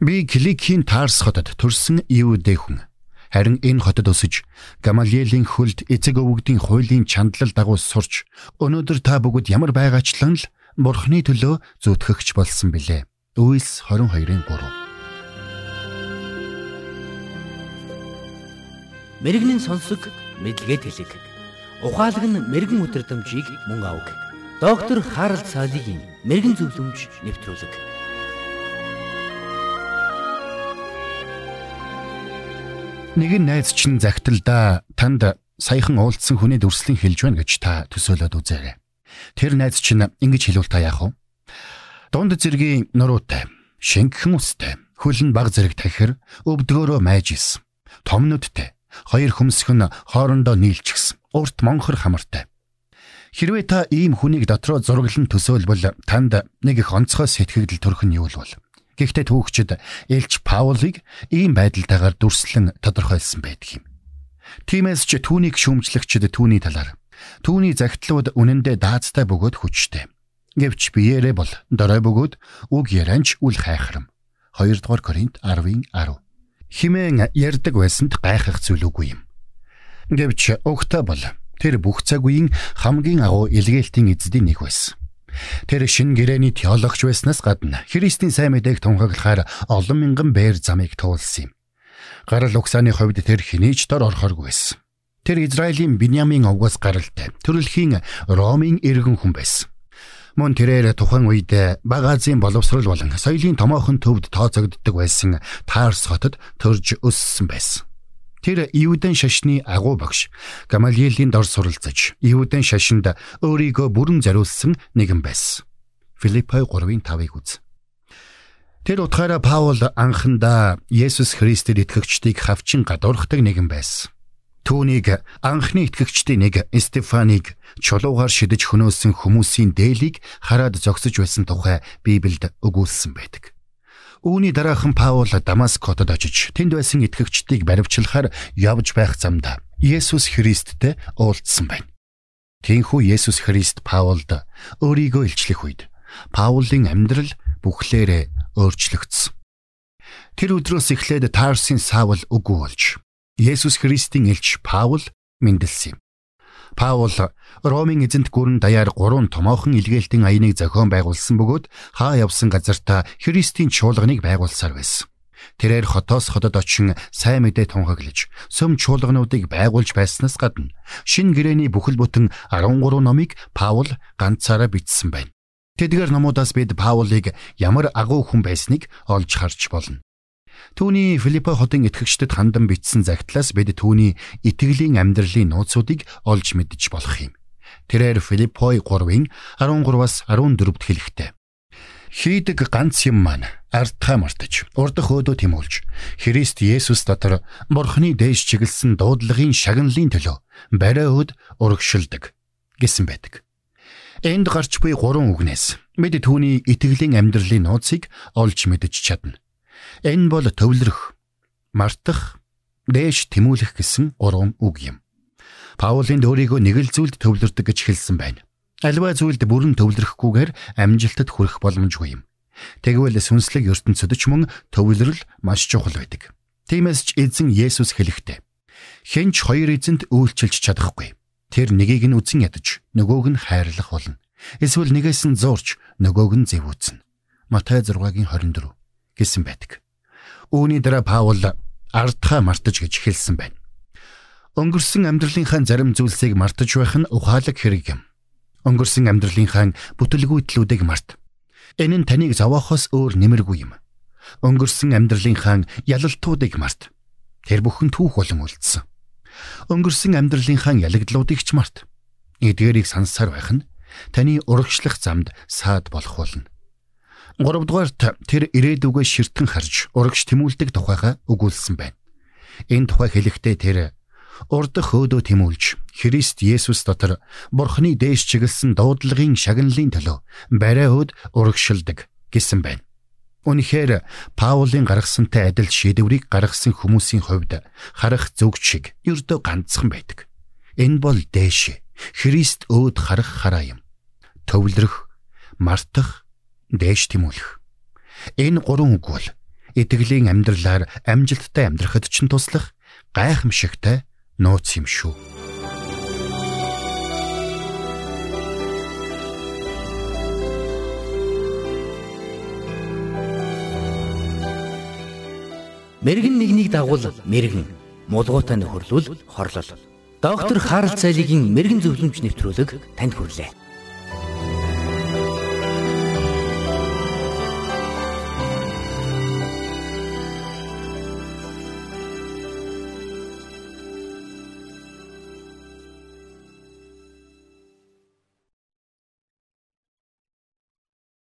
Би Киликийн Тарс хотод төрсэн Иудэ хүн. Харин энэ хотод өсөж Гамалиелийн хөлд эцэг өвгдийн хуулийн чандлал дагуу сурч өнөөдөр та бүгд ямар байгаачлан л Бурхны төлөө зүтгэгч болсон билээ. Үйлс 22-ын 3. Мэргэний сонсог мэдлэгэд хэлэг. Ухаалаг нь мэрэгэн өдрөмжийг мөн авг. Доктор Харалт цаалогийн мэрэгэн зөвлөмж нэвтрүүлэг. Нэгэн найз чинь загталдаа танд саяхан уулзсан хүний дүрслэн хэлж байна гэж та төсөөлөд үзээрэй. Тэр найз чинь ингэж хэлвэл та яах вэ? Дунд зэргийн нуруутай, шингхэн устай, хөлн баг зэрэг тахир өвдгөөрөө майж исэн. Том нүдтэй, хоёр хөмсгөн хоорондоо нийлчихсэн. Урт монхор хамартай. Хэрвээ та ийм хүнийг дотроо зураглан төсөөлбөл танд нэг их онцгой сэтгэгдэл төрөх нь юу вэ? Гэхдээ түүхчид Элч Паулыг ийм байдалтайгаар дүрслэн тодорхойлсон байдаг юм. Тиймээс ч түүнийг шүүмжлэгчд түүний талаар түүний загтлууд үнэндээ даацтай бөгөөд хүчтэй. Гэвч биеэрээ бол дорой бөгөөд үг ярианч үл хайхрам. 2 дугаар Коринт 10-ын 10. Химэн ярддаг байсанд гайхах зүйл үгүй юм. Гэвч угтаа бол тэр бүх цаг үеийн хамгийн агуу илгээлтийн эздийн нэг байсан. Тэр шин гэрээний теологч байснаас гадна Христийн сайн мэдээг тунхаглахаар олон мянган бээр замыг туулсан юм. Гарал угсааны хувьд тэр хинээч дор орохоргүй байсан. Тэр Израилийн Биньямин овгоос гаралтай төрөлхийн Ромын иргэн хүн байсан. Мөн тэрээр тухайн үед Баг Азийн боловсрол болон соёлын томоохон төвд тооцогддог байсан Тарс хотод төрж өссөн байсан. Тэр Иудэн шашны агуу багш Гамалиелийн дор суралцаж Иудэн шашинд өөрийгөө бүрэн зориулсан нэгэн байсан. Филиппой 3:5-ыг үз. Тэр утгаараа Паул анхандаа Есүс Христэд итгэгчдийг хавчин гадуурхдаг нэгэн байсан. Түүнийг анхны итгэгчдийн нэг Стефаныг чулуугаар шидэж хөнөөсөн хүмүүсийн дээлийг хараад зогсож байсан тухай Библиэд өгүүлсэн байдаг. Үүний дараахан Паул Дамаск хотод очиж тэнд байсан итгэгчдийг баривчлахаар явж байх замд Есүс Христтэй уулзсан байна. Тинхүү Есүс Христ Паулд өөрийгөө илчлэх үед Паулын амьдрал бүхлээрээ өөрчлөгдсөн. Тэр өдрөөс эхлээд Тарсын Саул үгүй болж Есүс Христийн элч Паул мэндэлсэн юм. Паул Ромын эзэнт гүрэн даяар гурван томоохон илгээлтийн аяныг зохион байгуулсан бөгөөд хаа явсан газартаа Христийн чуулганыг байгуулсаар байсан. Тэрээр хотоос хотод очин сайн мэдээ тунхаглаж, сөм чуулгануудыг байгуулж байснаас гадна шин гэрээний бүхэл бүтэн 13 номыг Паул ганцаараа бичсэн байна. Тэдгээр номуудаас бид Паулыг ямар агуу хүн байсныг олж харж болно. Түүний Филиппо хотын итгэгчдэд хандан бичсэн загтлаас бид түүний итгэлийн амьдралын нууцуудыг олж мэдж болох юм. Тэрээр Филиппой 3-ын 13-аас 14-д хэлэхдээ Хийдэг ганц юм маань ардхаа мартаж, урдах өөдөө тэмүүлж, Христ Есүс дотор Бурхны дээш чиглэсэн дуудлагын шагналын төлөө барай өд урагшилдаг гэсэн байдаг. Энд гарч буй гурван үгнээс бид түүний итгэлийн амьдралын нууцыг олж мэдж чадна. Энэ бол төвлөрөх, мартах, дээш тэмүүлэх гэсэн гурван үг юм. Паулийн өөрийгөө нэг л зүйлд төвлөрдөг гэж хэлсэн байна. Альва зүйлд бүрэн төвлөрөхгүйгээр амжилтад хүрэх боломжгүй юм. Тэгвэл сүнслэг ертөнцид ч мөн төвлөрөл маш чухал байдаг. Тиймээс ч эзэн Есүс хэлэхдээ хэнч хоёр эзэнт үйлчилж чадахгүй. Тэр нэгийг нь үзэн ядаж, нөгөөг нь хайрлах болно. Эсвэл нэгээс нь зурж, нөгөөг нь зэвүүцэн. Матай 6-гийн 24 гэсэн байдаг. Үүний дараа Паул ардхаа мартаж гэж хэлсэн байна. Өнгөрсөн амьдралынхаа зарим зүйлсийг мартаж байх нь ухаалаг хэрэг юм. Өнгөрсөн амьдралынхаа бүтэлгүйтлүүдийг март. Энэ нь таныг зовоохоос өөр нэмэргүй юм. Өнгөрсөн амьдралынхаа ялалтуудыг март. Тэр бүхэн түүх болон үлдсэн. Өнгөрсөн амьдралынхаа ялагдлуудыг ч март. Эдгээрийг сансаар байх нь таны урагшлах замд саад болох болно. 3 дугаарт тэр ирээдүгөө ширтэн харж урагш тэмүүлдэг тухайга өгүүлсэн байна. Энэ тухай хэлэхдээ тэр урдах өөдөө тэмүүлж Христ Есүс дотор Бурхны дээш чиглэсэн дуудлагын шагналын төлөө барай өд урагшилдаг гэсэн байна. Үнэхээр Паулийн гаргасантай адил шийдвэрийг гаргасан хүмүүсийн хувьд харах зөвг шиг ердөө ганцхан байдаг. Энэ бол дээш Христ өөд харах хараа юм. Төвлөрөх, мартах, дээш тэмүүлэх. Энэ гурван үг бол итгэлийн амьдралаар амжилттай амьдрахад ч туслах гайхамшигтай нууц юм шүү. Мэргэн нэгнийг дагуул мэргэн, мулгуутай нөхөрлөл хорлол. Доктор Харалт цайлигийн мэрэгэн зөвлөмж нэвтрүүлэг танд хүрэлээ.